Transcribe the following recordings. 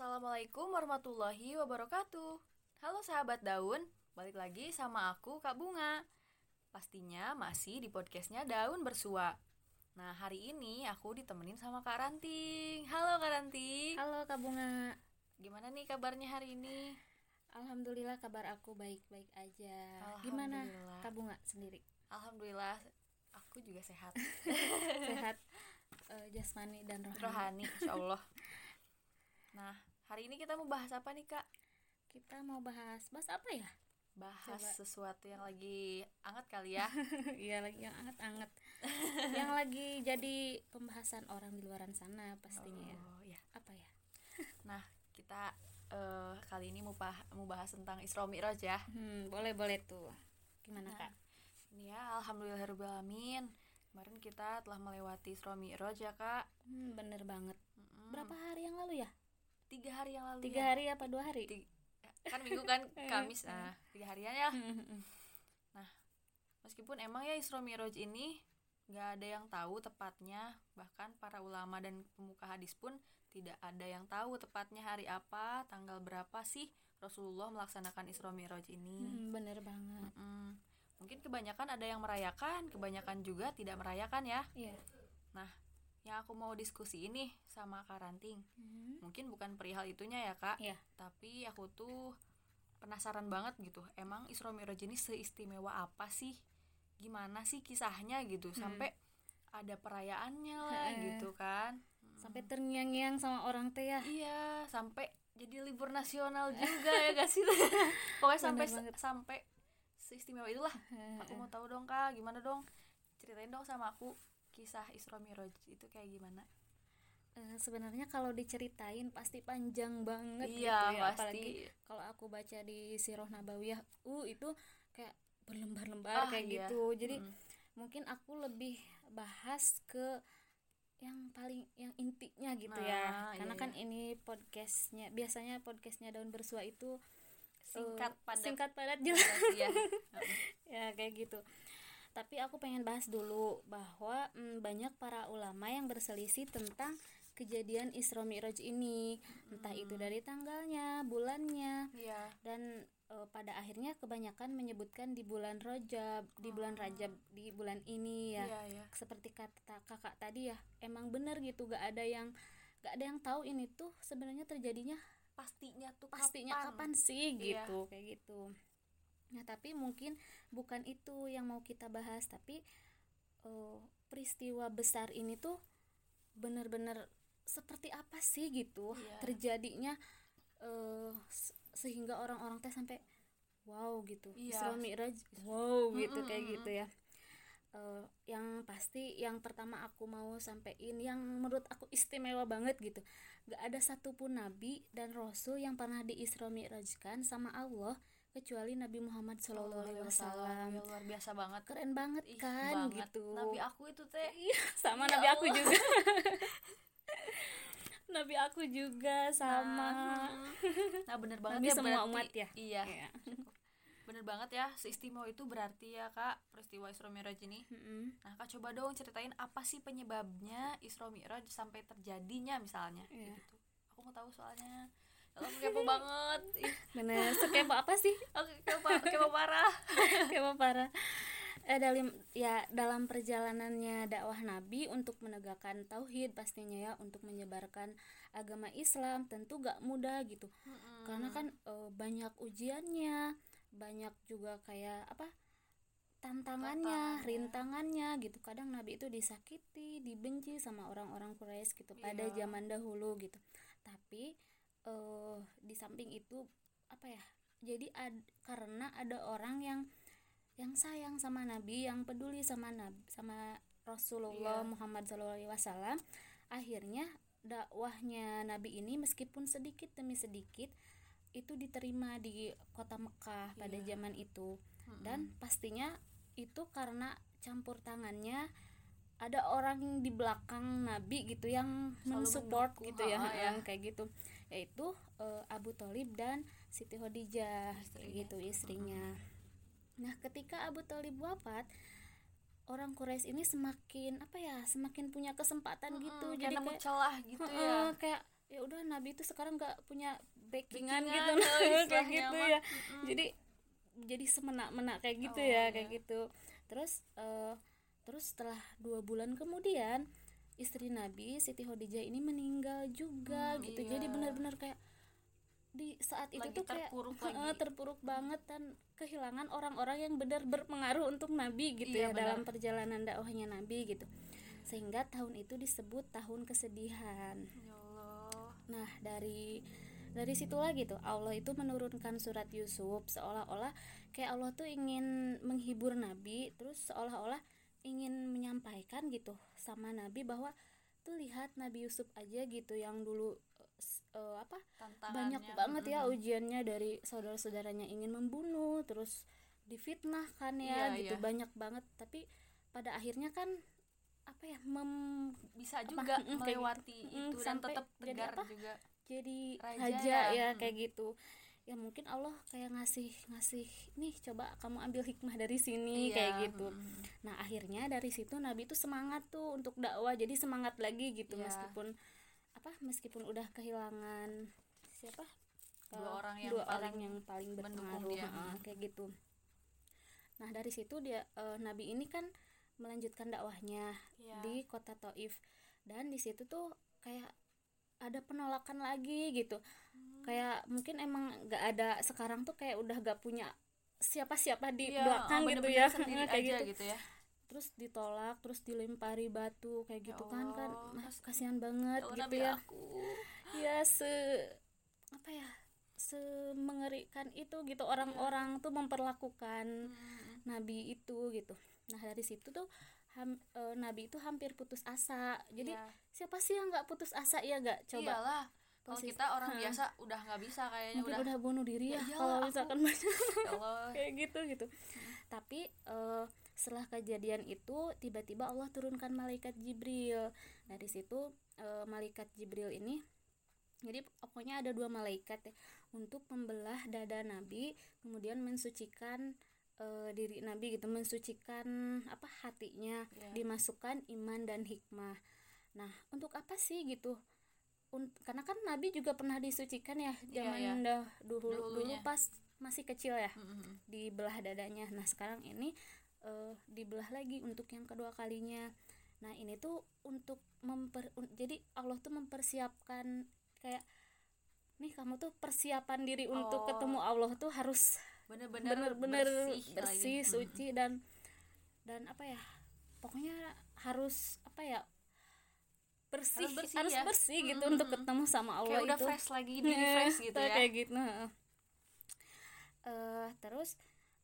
Assalamualaikum warahmatullahi wabarakatuh. Halo sahabat daun, balik lagi sama aku Kak Bunga. Pastinya masih di podcastnya Daun Bersua. Nah hari ini aku ditemenin sama Kak Ranting. Halo Kak Ranting. Halo Kak Bunga. Gimana nih kabarnya hari ini? Alhamdulillah kabar aku baik-baik aja. Gimana. Kak Bunga sendiri? Alhamdulillah aku juga sehat. Sehat eh, jasmani dan rohani. Rohani, insya Allah. Nah hari ini kita mau bahas apa nih Kak? Kita mau bahas bahas apa ya? Bahas Coba. sesuatu yang lagi hangat kali ya. Iya lagi yang anget-anget. yang lagi jadi pembahasan orang di luaran sana pastinya ya. Oh ya. Apa ya? Nah, kita eh, kali ini mau, bah- mau bahas tentang Isra Mi'raj ya. Hmm, boleh boleh tuh. Gimana Nah, Kak? Ini ya, alhamdulillahirobbilalamin. Kemarin kita telah melewati Isra Mi'raj ya, Kak. Hmm, bener banget. Mm-mm. Berapa hari yang lalu ya? Tiga hari yang lalu Tiga ya. hari apa dua hari? Ti- kan minggu kan Kamis. Nah, tiga harian ya. Hmm, Meskipun emang ya Isra Mi'raj ini nggak ada yang tahu tepatnya, bahkan para ulama dan pemuka hadis pun tidak ada yang tahu tepatnya hari apa, tanggal berapa sih Rasulullah melaksanakan Isra Mi'raj ini. Hmm, bener banget. Mm, mungkin kebanyakan ada yang merayakan, kebanyakan juga tidak merayakan ya. Iya. Yang aku mau diskusi ini sama Kak Ranting, Hmm. mungkin bukan perihal itunya ya Kak, Iya. tapi aku tuh penasaran banget gitu. Emang Isra Mi'raj ini seistimewa apa sih? Gimana sih kisahnya gitu sampai ada perayaannya lah Heeh. gitu kan? Sampai terngiang-ngiang sama orang teh ya. Iya, sampai jadi libur nasional juga ya gak sih? Pokoknya sampai sampai seistimewa itulah. Aku mau tahu dong kak, gimana dong? Ceritain dong sama aku kisah Isra Mi'raj itu kayak gimana? Eh, sebenarnya kalau diceritain pasti panjang banget iya gitu ya pasti. apalagi kalau aku baca di Sirah Nabawiyah uh itu kayak berlembar-lembar Ah, kayak iya. gitu jadi Mm. mungkin aku lebih bahas ke yang paling yang intinya gitu ya Nah, karena iya, kan ini podcastnya biasanya podcastnya daun bersua itu singkat padat singkat padat jelas iya. ya kayak gitu tapi aku pengen bahas dulu bahwa mm, banyak para ulama yang berselisih tentang kejadian Isra Mi'raj ini entah itu Hmm. dari tanggalnya bulannya Iya. dan eh, pada akhirnya kebanyakan menyebutkan di bulan Rajab di bulan Oh. Rajab di bulan ini ya Iya, iya. seperti kata kakak tadi ya emang bener gitu gak ada yang gak ada yang tahu ini tuh sebenarnya terjadinya Pastinya tuh pastinya kapan, sih Iya. gitu kayak gitu nah tapi mungkin bukan itu yang mau kita bahas tapi eh, peristiwa besar ini tuh bener-bener seperti apa sih gitu Iya. terjadinya se- sehingga orang-orang teh sampai wow gitu Iya. Isra Mi'raj wow gitu Mm-mm, kayak mm-mm. gitu ya Eh, yang pasti yang pertama aku mau sampein yang menurut aku istimewa banget gitu gak ada satupun nabi dan rasul yang pernah di Isra Mi'rajkan sama Allah kecuali Nabi Muhammad Shallallahu Alaihi Wasallam Ya, luar biasa banget. keren banget Ih, kan banget. gitu Nabi aku itu teh Iya, sama Ya nabi aku Allah. juga nabi aku juga sama Nah, nah bener banget nabi ya semua berarti- umat ya Iya, Iya. bener banget ya. Seistimewa itu berarti ya kak peristiwa Isra Mi'raj ini. Mm-mm. Nah kak coba dong ceritain apa sih penyebabnya Isra Mi'raj sampai terjadinya misalnya Iya. gitu. Aku mau tahu soalnya. Allah kepo banget. Bener sekepo apa sih Oke, kepo, kepo parah. kepo parah eh, dalam ya dalam perjalanannya dakwah Nabi untuk menegakkan tauhid pastinya ya untuk menyebarkan agama Islam tentu gak mudah gitu karena kan eh, banyak ujiannya banyak juga kayak apa tantangannya Tantangannya. rintangannya gitu kadang Nabi itu disakiti dibenci sama orang-orang Quraisy gitu pada Iya. zaman dahulu gitu tapi eh di samping itu apa ya jadi ad- karena ada orang yang yang sayang sama Nabi yang peduli sama Nabi sama Rasulullah Iya. Muhammad SAW akhirnya dakwahnya Nabi ini meskipun sedikit demi sedikit itu diterima di kota Mekah pada Iya. zaman itu dan pastinya itu karena campur tangannya ada orang di belakang Nabi gitu yang Selalu mensupport gitu ya, ya. yang kayak gitu yaitu eh, Abu Thalib dan Siti Khadijah gitu istrinya. Nah ketika Abu Thalib wafat orang Quraisy ini semakin apa ya semakin punya kesempatan gitu. Mm-mm, jadi kayak celah gitu ya. Heeh, kayak ya udah nabi itu sekarang nggak punya backingan gitu. oh, kayak gitu ya. Mm-mm. jadi jadi semenak-menak kayak gitu Oh, ya iya. kayak gitu. Terus eh, terus setelah dua bulan kemudian istri Nabi Siti Khadijah ini meninggal juga Hmm, gitu iya. jadi benar-benar kayak di saat itu Lagi tuh kayak terpuruk lagi. terpuruk banget dan kehilangan orang-orang yang benar berpengaruh untuk Nabi gitu Iya, ya dalam benar. perjalanan dakwahnya Nabi gitu sehingga tahun itu disebut tahun kesedihan ya Allah Nah, dari dari situ lagi tuh Allah itu menurunkan surat Yusuf seolah-olah kayak Allah tuh ingin menghibur Nabi, terus seolah-olah ingin menyampaikan gitu sama Nabi bahwa tuh lihat Nabi Yusuf aja gitu yang dulu eh, apa banyak banget ya ujiannya dari saudara-saudaranya ingin membunuh, terus difitnah kan ya Iya, gitu iya. banyak banget tapi pada akhirnya kan apa ya mem bisa apa, juga kayak gitu. melewati Mm, itu dan tetap jadi tegar apa? juga jadi Raja raja, ya, ya mm. kayak gitu ya mungkin Allah kayak ngasih ngasih nih coba kamu ambil hikmah dari sini Iya, kayak gitu mm-mm. nah akhirnya dari situ Nabi itu semangat tuh untuk dakwah jadi semangat lagi gitu Iya. meskipun apa meskipun udah kehilangan siapa Dua Eh, orang yang dua paling orang yang paling berpengaruh dia, mm. kayak gitu nah dari situ dia eh, Nabi ini kan melanjutkan dakwahnya Iya. di kota Taif dan di situ tuh kayak ada penolakan lagi gitu Hmm. Kayak mungkin emang nggak ada sekarang tuh kayak udah gak punya siapa-siapa di Iya, belakang gitu ya. sendiri kayak aja gitu. gitu ya. Terus ditolak terus dilempari batu kayak Ya gitu kan kan. Allah, Nah, kas- kasihan banget Ya gitu ya. aku. Ya se apa ya semengerikan itu gitu. Orang-orang tuh memperlakukan Mm, nabi itu gitu. Nah dari situ tuh ham- eh, nabi itu hampir putus asa. Jadi iya. siapa sih yang nggak putus asa? Ya nggak? Coba. Iyalah kalau kita orang Heeh. biasa udah nggak bisa kayaknya mungkin udah udah bunuh diri Ya ya, kalau misalkan banyak ya Allah. kayak gitu gitu. Tapi eh, setelah kejadian itu tiba-tiba Allah turunkan malaikat Jibril. Dari situ eh, malaikat Jibril ini jadi pokoknya ada dua malaikat ya untuk membelah dada Nabi kemudian mensucikan eh, diri Nabi gitu mensucikan apa hatinya Iya. dimasukkan iman dan hikmah. Nah untuk apa sih gitu karena kan Nabi juga pernah disucikan ya Iya, zaman iya. dah dulu dulu pas masih kecil ya Mm-mm. dibelah dadanya. Nah, sekarang ini eh, dibelah lagi untuk yang kedua kalinya. Nah, ini tuh untuk memper un- jadi Allah tuh mempersiapkan kayak nih kamu tuh persiapan diri untuk Oh. ketemu Allah tuh harus bener-bener bener-bener bersih, bersih, lagi. suci dan dan apa ya? Pokoknya harus apa ya? Bersih Harus bersih harus ya. bersih gitu Mm-mm. untuk ketemu sama Allah kayak udah itu fresh lagi di Nah, fresh gitu ya kayak gitu. Eh, terus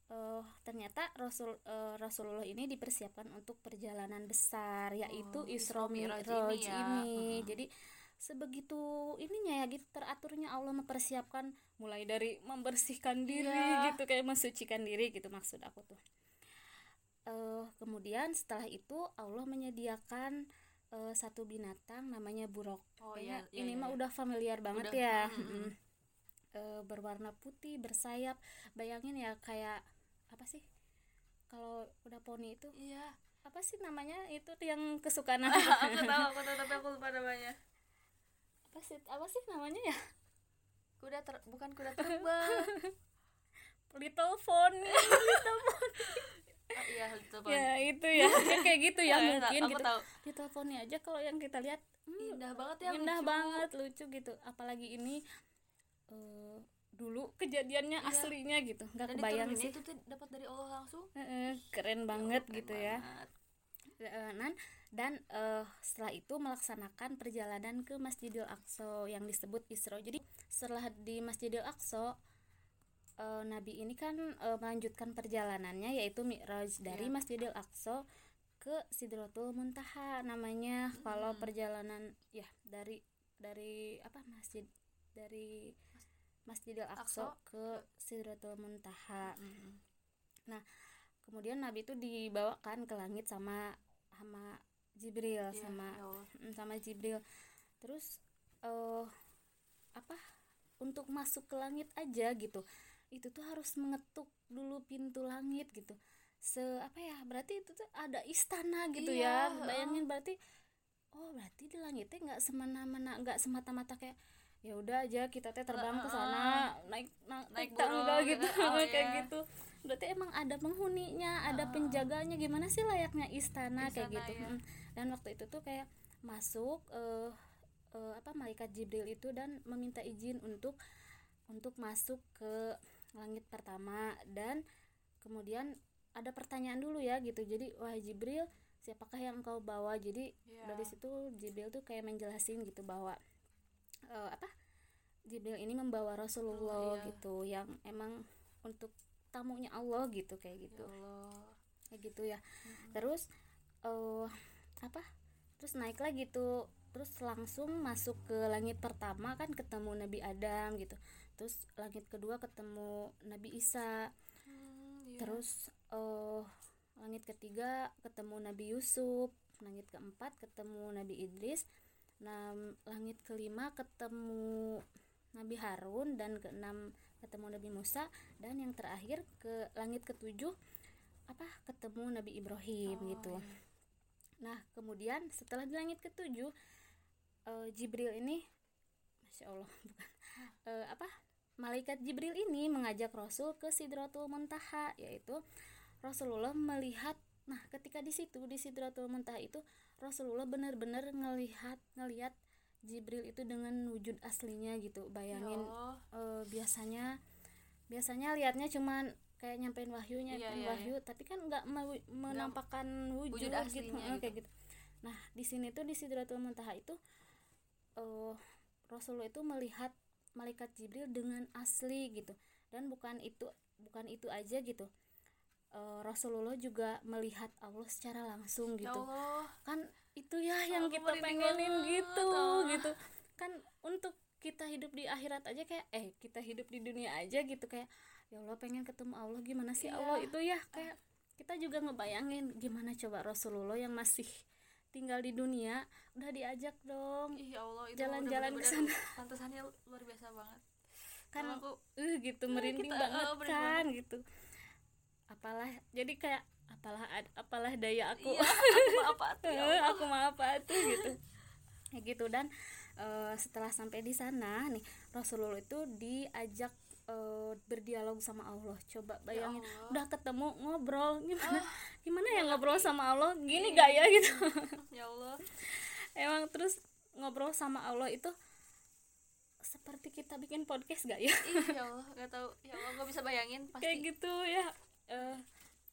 eh, ternyata Rasul eh, Rasulullah ini dipersiapkan untuk perjalanan besar yaitu Oh, Isra Mi'raj ini ya. ini. Heeh. Jadi sebegitu ininya ya gitu teraturnya Allah mempersiapkan mulai dari membersihkan diri Iya. gitu kayak mensucikan diri gitu maksud aku tuh. Eh, kemudian setelah itu Allah menyediakan eh, satu binatang namanya buruk. oh Kayaknya iya, iya, ini iya, mah iya. udah familiar banget Udah, ya. mm, mm, Mm-mm. Eh, berwarna putih, bersayap. Bayangin ya kayak apa sih? Kalau udah poni itu iya apa sih namanya? Itu yang kesukaan aku. aku tahu aku tahu tapi aku lupa namanya apa sih? Apa sih namanya ya? kuda ter bukan kuda terbang Little pony. oh, iya itu ya, itu ya. Ya, kayak gitu ya mungkin aku gitu. tahu Little pony aja kalau yang kita lihat hmm, indah banget ya indah lucu. banget, lucu gitu. Apalagi ini eh, dulu kejadiannya Iya. aslinya gitu. Nggak dan kebayang sih. itu tuh dapat dari Allah langsung keren banget Keren gitu ya. banget. Eh, nan dan eh, setelah itu melaksanakan perjalanan ke Masjidil Aqsa yang disebut Isra. Jadi setelah di Masjidil Aqsa eh, Nabi ini kan eh, melanjutkan perjalanannya yaitu Mi'raj dari Iya. Masjidil Aqsa ke Sidratul Muntaha namanya kalau Mm. perjalanan ya dari dari apa masjid dari Masjidil Aqsa ke Sidratul Muntaha Mm-mm. kemudian Nabi itu dibawakan ke langit sama sama Jibril Iya, sama ya Allah. mm, sama Jibril terus eh apa untuk masuk ke langit aja gitu itu tuh harus mengetuk dulu pintu langit gitu se apa ya berarti itu tuh ada istana gitu Iya, ya bayangin berarti oh berarti di langit teh nggak semena-mena nggak semata-mata kayak ya udah aja kita teh terbang ke sana naik na- naik tangga burung gitu gitu. Oh, kayak iya. gitu berarti emang ada penghuninya ada penjaganya gimana sih layaknya istana, kayak Istana, gitu iya. Mm. dan waktu itu tuh kayak masuk eh eh, apa malaikat Jibril itu dan meminta izin untuk untuk masuk ke langit pertama dan kemudian ada pertanyaan dulu ya gitu. Jadi wahai Jibril siapakah yang engkau bawa? Jadi Iya. dari situ Jibril tuh kayak menjelasin gitu bahwa eh, apa Jibril ini membawa Rasulullah Oh, iya. gitu yang emang untuk tamunya Allah gitu kayak ya gitu Allah. Kayak gitu ya. Terus eh apa terus naik lagi tuh. Terus langsung masuk ke langit pertama kan ketemu Nabi Adam gitu terus langit kedua ketemu Nabi Isa. Hmm, iya. terus eh langit ketiga ketemu Nabi Yusuf. Langit keempat ketemu Nabi Idris. Nah langit kelima ketemu Nabi Harun. Dan keenam ketemu Nabi Musa. Dan yang terakhir ke langit ketujuh apa ketemu Nabi Ibrahim Oh, gitu. iya. nah kemudian setelah di langit ketujuh eh, Jibril ini masya Allah bukan Eh, apa malaikat Jibril ini mengajak Rasul ke Sidratul Muntaha yaitu Rasulullah melihat nah ketika di situ di Sidratul Muntaha itu Rasulullah benar-benar ngelihat ngelihat Jibril itu dengan wujud aslinya gitu. Ya bayangin eh, biasanya biasanya lihatnya cuman kayak nyampein wahyu nyampein Iya, iya, wahyu tapi kan nggak menampakkan wujud, wujud gitu. aslinya eh, kayak gitu. Nah di sini tuh di Sidratul Muntaha itu eh Rasulullah itu melihat malaikat Jibril dengan asli gitu dan bukan itu bukan itu aja gitu Eh, Rasulullah juga melihat Allah secara langsung Ya gitu Allah. kan itu ya yang Aku kita pengenin banget, gitu ah. gitu kan untuk kita hidup di akhirat aja kayak eh kita hidup di dunia aja gitu kayak ya Allah pengen ketemu Allah gimana sih Iya. Allah itu ya kayak kita juga ngebayangin gimana coba Rasulullah yang masih tinggal di dunia udah diajak dong Ih, ya Allah itu Jalan-jalan ke sana. Pantesannya luar biasa banget. kan aku eh gitu merinding kita, banget merinding kan gitu apalah jadi kayak apalah apalah daya aku iya, aku apa tuh ya Eh, Allah. aku mau apa tuh gitu ya gitu dan eh, setelah sampai di sana nih Rasulullah itu diajak eh, berdialog sama Allah coba bayangin Ya Allah. Ah. udah ketemu ngobrol gimana gimana ya ngobrol sama Allah gini gak ya gitu Ya Allah. emang terus ngobrol sama Allah itu seperti kita bikin podcast gak ya ya Allah, gak tahu. Ya Allah, gak bisa bayangin pasti. kayak gitu ya eh,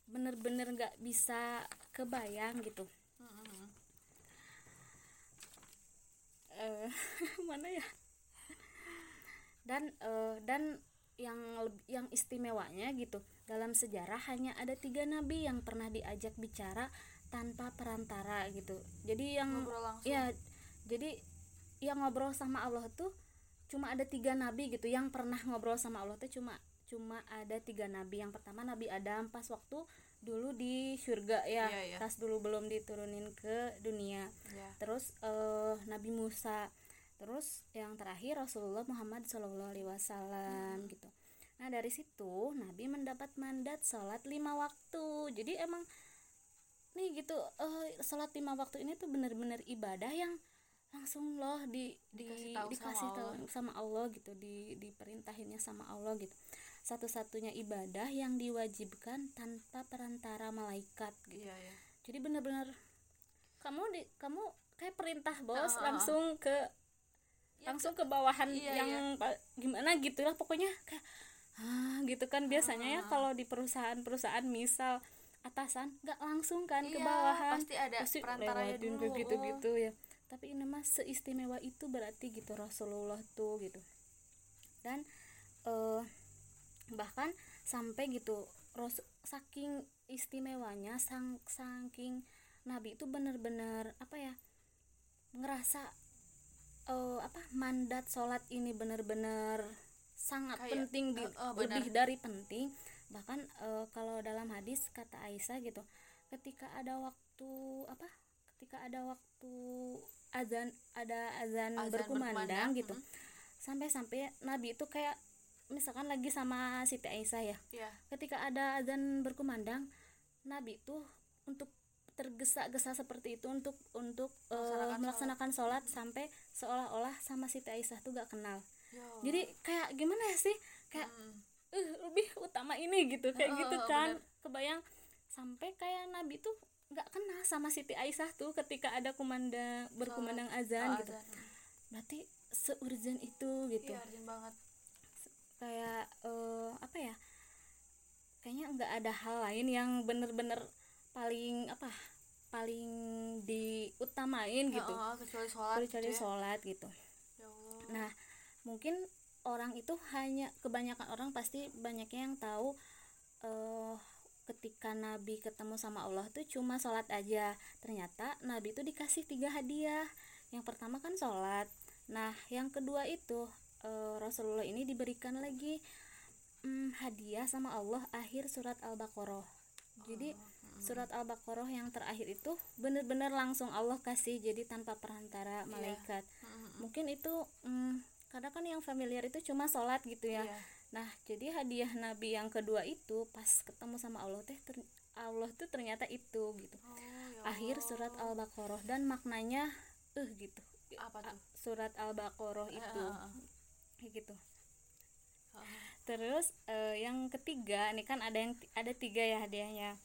bener-bener nggak bisa kebayang gitu eh mana ya dan eh, dan yang yang istimewanya gitu dalam sejarah hanya ada tiga nabi yang pernah diajak bicara tanpa perantara gitu jadi yang Ngobrol langsung. ya jadi yang ngobrol sama Allah tuh cuma ada tiga nabi gitu yang pernah ngobrol sama Allah tuh cuma cuma ada tiga nabi yang pertama nabi Adam pas waktu dulu di surga ya Iya, iya. pas dulu belum diturunin ke dunia Ya. terus eh, Nabi Musa terus yang terakhir Rasulullah Muhammad Shallallahu Alaihi Wasallam gitu nah dari situ Nabi mendapat mandat sholat lima waktu jadi emang nih gitu eh sholat lima waktu ini tuh bener-bener ibadah yang langsung loh di, di Dikasih tahu sama dikasih tahu Allah. sama Allah gitu di diperintahinnya sama Allah gitu satu-satunya ibadah yang diwajibkan tanpa perantara malaikat gitu Iya, ya. jadi benar-benar kamu di kamu kayak perintah bos ah. langsung ke Ya, langsung ke bawahan Iya, yang pa- gimana gitu lah pokoknya kayak ah gitu kan biasanya ya Ah. kalau di perusahaan-perusahaan misal atasan nggak langsung kan ke Iya, bawahan pasti ada perantaranya lewatin dulu. gitu gitu ya tapi ini mah seistimewa itu berarti gitu Rasulullah tuh gitu dan eh bahkan sampai gitu Ros saking istimewanya sang saking Nabi itu bener-bener apa ya ngerasa eh apa mandat sholat ini bener-bener sangat Kayak, penting di, eh, benar. lebih dari penting. Bahkan eh, kalau dalam hadis kata Aisyah gitu ketika ada waktu apa ketika ada waktu azan ada azan, Azan berkumandang, berkumandang, gitu sampai-sampai Nabi itu kayak misalkan lagi sama Siti Aisyah ya. Iya. ketika ada azan berkumandang Nabi tuh untuk tergesa-gesa seperti itu untuk untuk Melaksanakan melaksanakan sholat sampai seolah-olah sama Siti Aisyah tuh gak kenal Ya Allah. jadi kayak gimana ya sih kayak Mm. eh lebih utama ini gitu kayak Heeh, gitu kan bener. kebayang sampai kayak Nabi tuh nggak kenal sama Siti Aisyah tuh ketika ada kumandang berkumandang azan Oh, gitu azan. berarti seurgent itu gitu Iya, urgent banget. kayak eh, apa ya kayaknya nggak ada hal lain yang bener-bener paling apa paling diutamain gitu Heeh, kecuali sholat kecuali gitu ya. sholat gitu Ya Allah. nah mungkin orang itu hanya kebanyakan orang pasti banyaknya yang tahu eh ketika Nabi ketemu sama Allah tuh cuma sholat aja. Ternyata Nabi itu dikasih tiga hadiah. Yang pertama kan sholat. Nah yang kedua itu eh, Rasulullah ini diberikan lagi mm, hadiah sama Allah akhir surat al-baqarah. Jadi surat al-baqarah yang terakhir itu bener-bener langsung Allah kasih jadi tanpa perantara malaikat. Mm-mm. mungkin itu mm, karena kan yang familiar itu cuma sholat gitu ya Iya. nah jadi hadiah nabi yang kedua itu pas ketemu sama Allah teh ter- Allah tuh ternyata itu gitu Oh, ya akhir surat al-baqarah dan maknanya eh gitu apa tuh? surat al-baqarah Eh, itu eh, eh. kayak gitu Heeh. terus eh, yang ketiga ini kan ada yang ada tiga ya hadiahnya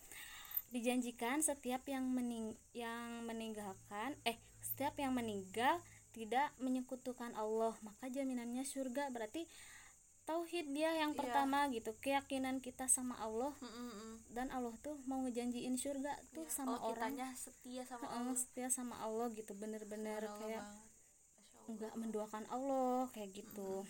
dijanjikan setiap yang mening yang meninggalkan eh setiap yang meninggal tidak menyekutukan Allah maka jaminannya surga. Berarti tauhid dia yang Iya. pertama gitu. Keyakinan kita sama Allah. Mm-mm. dan Allah tuh mau ngejanjiin surga tuh Iya. sama Oh, orang. kitanya setia sama Allah. setia sama Allah gitu. Bener-bener kayak enggak menduakan Allah. kayak gitu.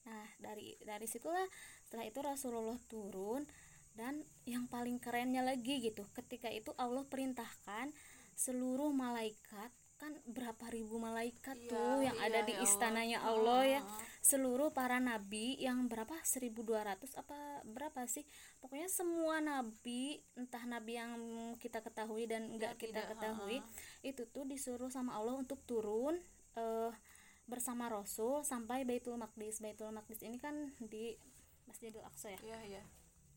Nah, dari dari situlah setelah itu Rasulullah turun. Dan yang paling kerennya lagi gitu, ketika itu Allah perintahkan seluruh malaikat kan berapa ribu malaikat Iya, tuh yang iya, ada di ya Allah. istananya Allah ya. Heeh. Seluruh para nabi yang berapa 1200 apa berapa sih? Pokoknya semua nabi, entah nabi yang kita ketahui dan enggak Yang kita tidak, ketahui, itu tuh disuruh sama Allah untuk turun eh bersama Rasul sampai Baitul Maqdis. Baitul Maqdis ini kan di Masjidil Aqsa ya. Iya, iya.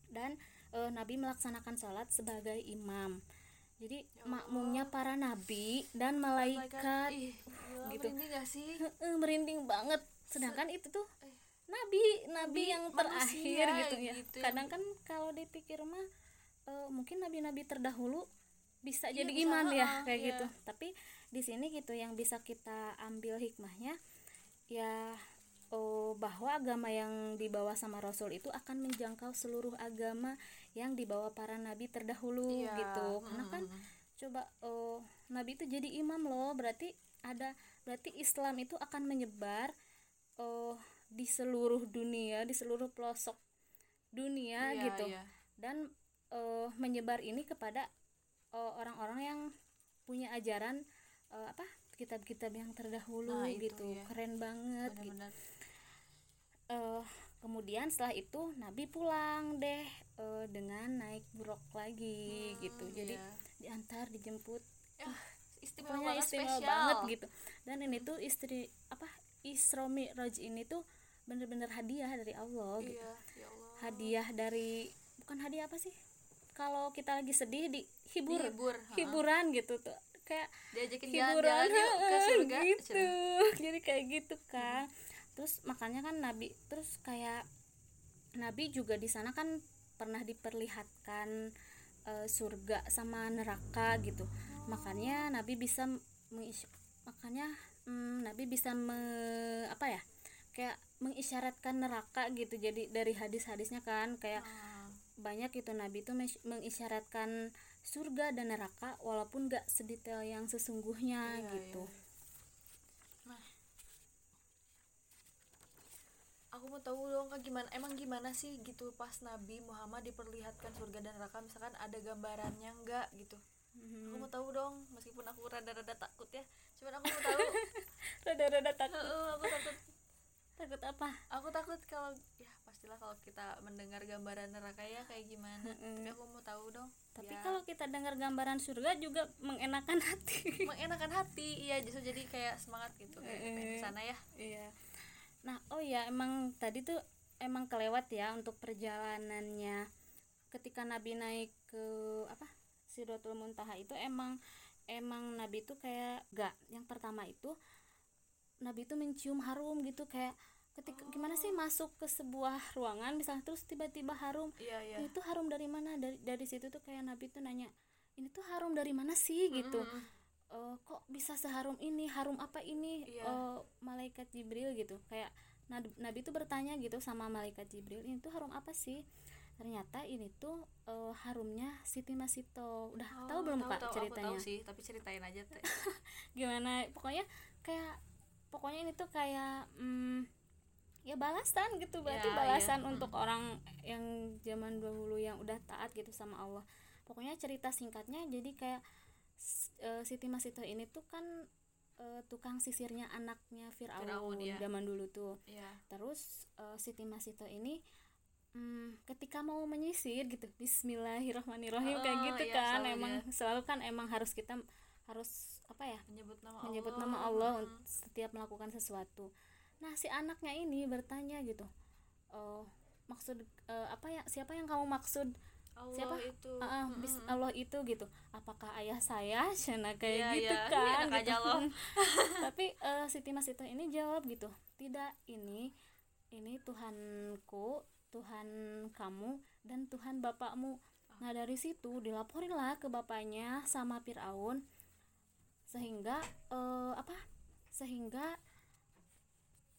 Dan eh, Nabi melaksanakan sholat sebagai imam. Jadi Ya makmumnya para nabi dan malaikat Ih, gila, gitu. merinding gak sih? Merinding banget. Sedangkan itu tuh Eh. nabi, nabi yang terakhir gitu ya. gitu Kadang kan kalau dipikir mah eh, mungkin nabi-nabi terdahulu bisa Iya, jadi bisa, imam ya kayak iya. gitu. Tapi di sini gitu yang bisa kita ambil hikmahnya ya oh, bahwa agama yang dibawa sama Rasul itu akan menjangkau seluruh agama yang dibawa para nabi terdahulu Iya, gitu. Karena kan mm-mm. coba oh, nabi itu jadi imam loh berarti ada berarti Islam itu akan menyebar oh di seluruh dunia di seluruh pelosok dunia Iya, gitu iya. dan eh, menyebar ini kepada orang-orang yang punya ajaran eh, apa kitab-kitab yang terdahulu Nah, itu, gitu iya. keren banget gitu Eh, kemudian setelah itu Nabi pulang deh eh, dengan naik buruk lagi gitu Hmm, jadi iya. diantar dijemput Ya, istimewa pokoknya banget istimewa spesial. banget gitu dan ini tuh istri apa Isra Mi'raj ini tuh bener-bener hadiah dari Allah gitu Iya, ya Allah. hadiah dari bukan hadiah apa sih kalau kita lagi sedih dihibur Dihibur, ha. hiburan gitu tuh kayak Diajakin hiburan jalan-jalan yuk ke surga. gitu jadi kayak gitu kan terus makanya kan Nabi terus kayak Nabi juga di sana kan pernah diperlihatkan eh, surga sama neraka gitu. Makanya Nabi bisa makanya mm, Nabi bisa me- apa ya kayak mengisyaratkan neraka gitu. Jadi dari hadis-hadisnya kan kayak Ah, banyak itu Nabi itu mengisyaratkan surga dan neraka walaupun gak sedetail yang sesungguhnya Iya, gitu. iya. Aku mau tahu dong kak gimana emang gimana sih gitu pas Nabi Muhammad diperlihatkan surga dan neraka? Misalkan ada gambarannya enggak gitu? Mhm. aku mau tahu dong meskipun aku rada-rada takut ya. Cuman aku mau tahu. Rada-rada takut. Heeh, aku takut. Takut apa? Aku takut kalau ya pastilah kalau kita mendengar gambaran neraka ya kayak gimana. Tapi aku mau tahu dong. Tapi Ya, kalau kita dengar gambaran surga juga mengenakan hati. Mengenakan hati iya justru jadi kayak semangat gitu kayak Eh. ke sana ya. Iya nah oh ya emang tadi tuh emang kelewat ya untuk perjalanannya. Ketika Nabi naik ke apa Sidratul Muntaha itu emang emang Nabi itu kayak gak yang pertama itu Nabi itu mencium harum gitu kayak ketika gimana sih masuk ke sebuah ruangan misalnya terus tiba-tiba harum. Iya iya. Itu harum dari mana? Dari dari situ tuh kayak Nabi tuh nanya ini tuh harum dari mana sih? Gitu. Mm-mm. Eh, kok bisa seharum ini harum apa ini Iya. Eh, malaikat Jibril gitu. Kayak Nabi, Nabi tuh bertanya gitu sama malaikat Jibril ini tuh harum apa sih? Ternyata ini tuh eh, harumnya Siti Masito. Udah Oh, tahu belum tahu, aku ceritanya? tahu sih tapi ceritain aja teh. Gimana? Pokoknya kayak pokoknya ini tuh kayak mm, ya balasan gitu. Berarti Ya, balasan iya. untuk orang yang zaman dahulu yang udah taat gitu sama Allah. Pokoknya cerita singkatnya jadi kayak eh, Siti Masito ini tuh kan eh, tukang sisirnya anaknya Fir'aun Fir'aun, iya. zaman dulu tuh iya terus eh, Siti Masito ini mm, ketika mau menyisir gitu Bismillahirrahmanirrahim kayak Oh, gitu iya, kan selalu emang dia. selalu kan emang harus kita harus apa ya menyebut nama menyebut Allah nama Allah Mm. untuk setiap melakukan sesuatu. Nah si anaknya ini bertanya gitu, "Eh, maksud eh, apa ya? Siapa yang kamu maksud? Allah siapa? itu Ah, ah, Mm-mm. bis- Allah itu gitu. Apakah ayah saya? Cina kayak Iya, gitu kan? Iya, enak gitu. aja loh. Tapi eh, Siti Masito ini jawab gitu, tidak ini ini Tuhanku, Tuhan kamu dan Tuhan bapakmu. Nah dari situ dilaporinlah ke bapaknya sama Fir'aun sehingga eh, apa? Sehingga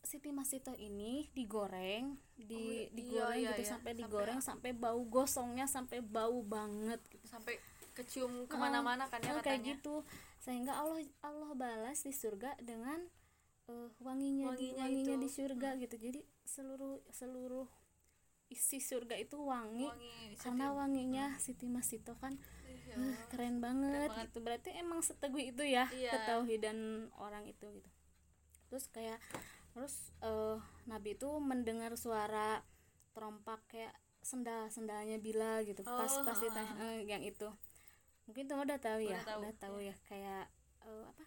Siti Masito ini digoreng, di Oh, iya, digoreng iya, gitu iya. sampai Sampai- digoreng sampai bau gosongnya sampai bau banget gitu. sampai kecium ke mana-mana kan ya Oh, katanya kayak gitu sehingga Allah Allah balas di surga dengan eh, wanginya di Wanginya wanginya itu. di surga gitu jadi seluruh seluruh isi surga itu wangi, wangi karena wanginya Siti Masito kan ya eh, Allah. keren banget banget. gitu berarti emang seteguh itu ya Iya. ketauhidan orang itu gitu terus kayak terus eh, Nabi itu mendengar suara terompak kayak sendal sendalnya Bila gitu pas Oh, pas ha, ditanya eh, yang itu. Mungkin tuh udah tahu ya Udah tahu, udah tahu ya kayak eh, apa?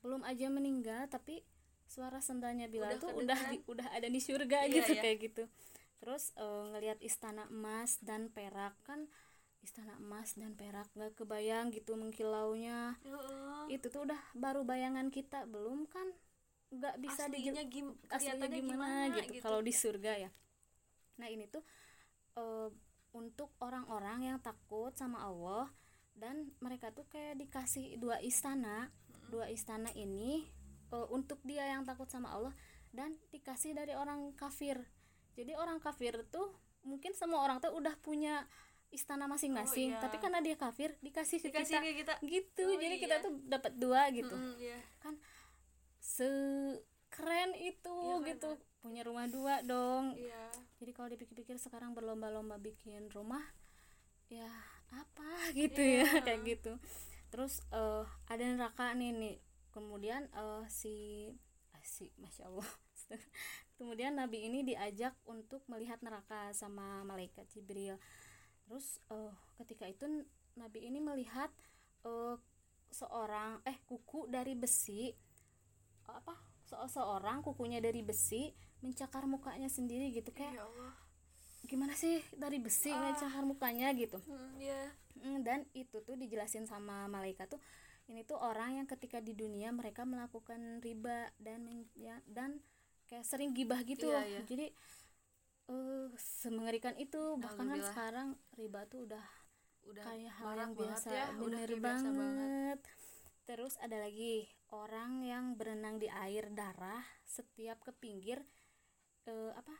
Belum aja meninggal tapi suara sendalnya Bila Udah tuh udah di- udah ada di surga Iya, gitu iya. kayak gitu. Terus eh, ngelihat istana emas dan perak kan istana emas dan perak nggak kebayang gitu mengkilaunya. Ya Allah. itu tuh udah baru bayangan kita belum kan nggak bisa di aslinya gim aslinya kelihatannya gimana, gitu, kalau di surga ya? Nah ini tuh eh, untuk orang-orang yang takut sama Allah dan mereka tuh kayak dikasih dua istana. Dua istana ini eh, untuk dia yang takut sama Allah dan dikasih dari orang kafir. Jadi orang kafir tuh mungkin semua orang tuh udah punya istana masing-masing. Iya. tapi karena dia kafir dikasih ke dikasih kita. ke kita. Gitu. Oh, jadi kita iya. tuh dapat dua gitu. Mm-mm, iya. Sekeren itu keren gitu. Banget. punya rumah dua dong. Iya. Jadi kalau dipikir-pikir sekarang berlomba-lomba bikin rumah ya apa gitu Iya. ya kayak gitu. Terus eh, ada neraka nih nih. Kemudian eh, si ah, si masya allah. Kemudian nabi ini diajak untuk melihat neraka sama malaikat jibril. Terus eh, ketika itu nabi ini melihat eh, seorang eh kuku dari besi apa se- seorang kukunya dari besi mencakar mukanya sendiri gitu kayak ya Allah. gimana sih dari besi Ah. mencakar mukanya gitu. Hmm, iya. Mm, dan itu tuh dijelasin sama malaikat tuh ini tuh orang yang ketika di dunia mereka melakukan riba dan men- ya, dan kayak sering gibah gitu. Loh iya. jadi eh semengerikan itu. Bahkan kan sekarang riba tuh udah udah kayak hal yang biasa ya udah bener kayak banget. banget terus ada lagi orang yang berenang di air darah setiap ke pinggir eh, apa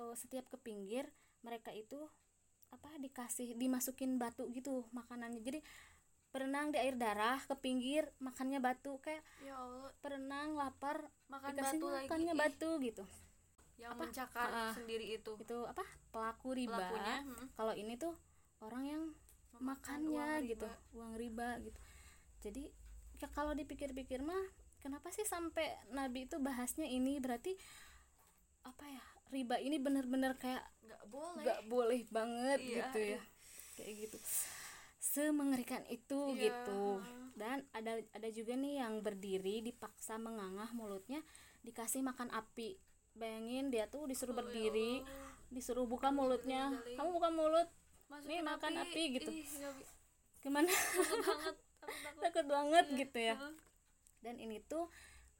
eh, setiap ke pinggir mereka itu apa dikasih dimasukin batu gitu makanannya. Jadi berenang di air darah ke pinggir makannya batu kayak ya Allah. berenang lapar makan dikasih batu lagi. makannya ih, batu gitu. Yang Apa? mencakar ah. sendiri itu. Itu apa pelaku riba. Pelakunya hmm, kalau ini tuh orang yang memakan makannya uang gitu uang riba gitu jadi ya kalau dipikir-pikir mah kenapa sih sampai nabi itu bahasnya ini? Berarti apa ya riba ini bener-bener kayak nggak boleh. nggak boleh banget Iya, gitu ya. kayak gitu. Semengerikan itu Iya, gitu. dan ada ada juga nih yang berdiri dipaksa mengangah mulutnya dikasih makan api. Bayangin dia tuh disuruh Oh, ya berdiri disuruh buka mulutnya. kamu buka mulut. Masukin makan api. gitu. Ih, gimana? Banget takut takut takut banget Iya. gitu ya. Dan ini tuh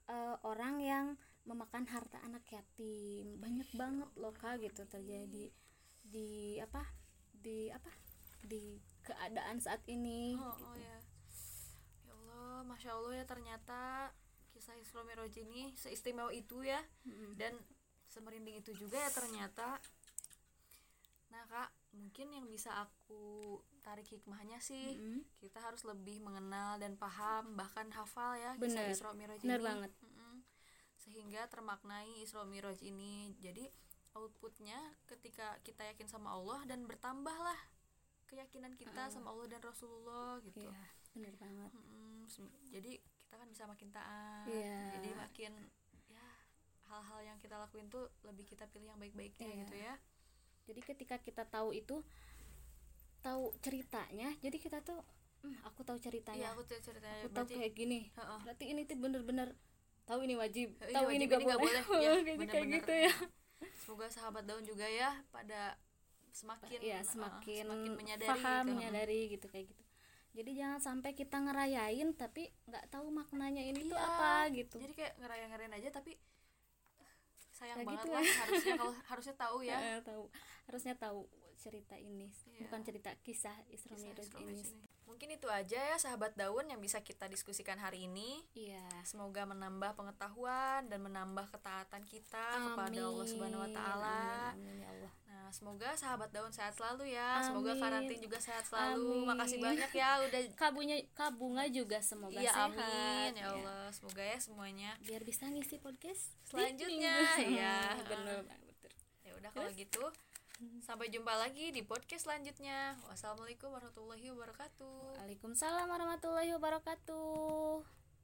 eh, orang yang memakan harta anak yatim. Banyak banget loh kak gitu terjadi di apa di apa di keadaan saat ini oh, oh ya. Ya Allah masya Allah ya ternyata kisah Isra Mi'raj ini seistimewa itu ya. Mm-mm. dan semerinding itu juga ya ternyata. Nah kak mungkin yang bisa aku tarik hikmahnya sih Mm-mm. kita harus lebih mengenal dan paham bahkan hafal ya kisah. Isra Mi'raj Bener ini banget. Sehingga termaknai Isra Mi'raj ini jadi outputnya ketika kita yakin sama Allah dan bertambahlah keyakinan kita Ah. sama Allah dan Rasulullah gitu iya bener banget Mm-mm. Sem- jadi kita kan bisa makin taat Iya. jadi makin ya hal-hal yang kita lakuin tuh lebih kita pilih yang baik-baiknya Iya. gitu ya jadi ketika kita tahu itu tahu ceritanya jadi kita tuh "Hmm, aku tahu iya ceritanya aku tuh ceritanya aku tahu berarti kayak gini Heeh. berarti ini tuh bener-bener tahu ini wajib Ini tahu wajib, ini gak boleh, boleh. Ya, kayak, kayak bener-bener. gitu ya semoga sahabat daun juga ya pada semakin ya uh, semakin, semakin menyadari paham gitu. menyadari gitu kayak gitu jadi jangan sampai kita ngerayain tapi nggak tahu maknanya ini tuh Iya. apa gitu jadi kayak ngeraya-ngerayain aja tapi sayang Kayak banget gitu lah ya. harusnya kalau harusnya tahu ya. Eh, tahu. Harusnya tahu cerita ini Iya. bukan cerita kisah Isra Mi'raj ini mungkin itu aja ya sahabat daun yang bisa kita diskusikan hari ini iya Semoga menambah pengetahuan dan menambah ketaatan kita kepada Allah Subhanahu wa taala. amin, amin, ya Allah Nah, semoga sahabat daun sehat selalu ya. Semoga Amin. Karantin juga sehat selalu. Amin. Makasih banyak ya udah kabunya kabunga juga semoga Iya, sehat amin ya Allah. Semoga ya semuanya. biar bisa ngisi podcast Selanjutnya, ya. bener Ya udah kalau gitu. Sampai jumpa lagi di podcast selanjutnya. Wassalamualaikum warahmatullahi wabarakatuh. Waalaikumsalam warahmatullahi wabarakatuh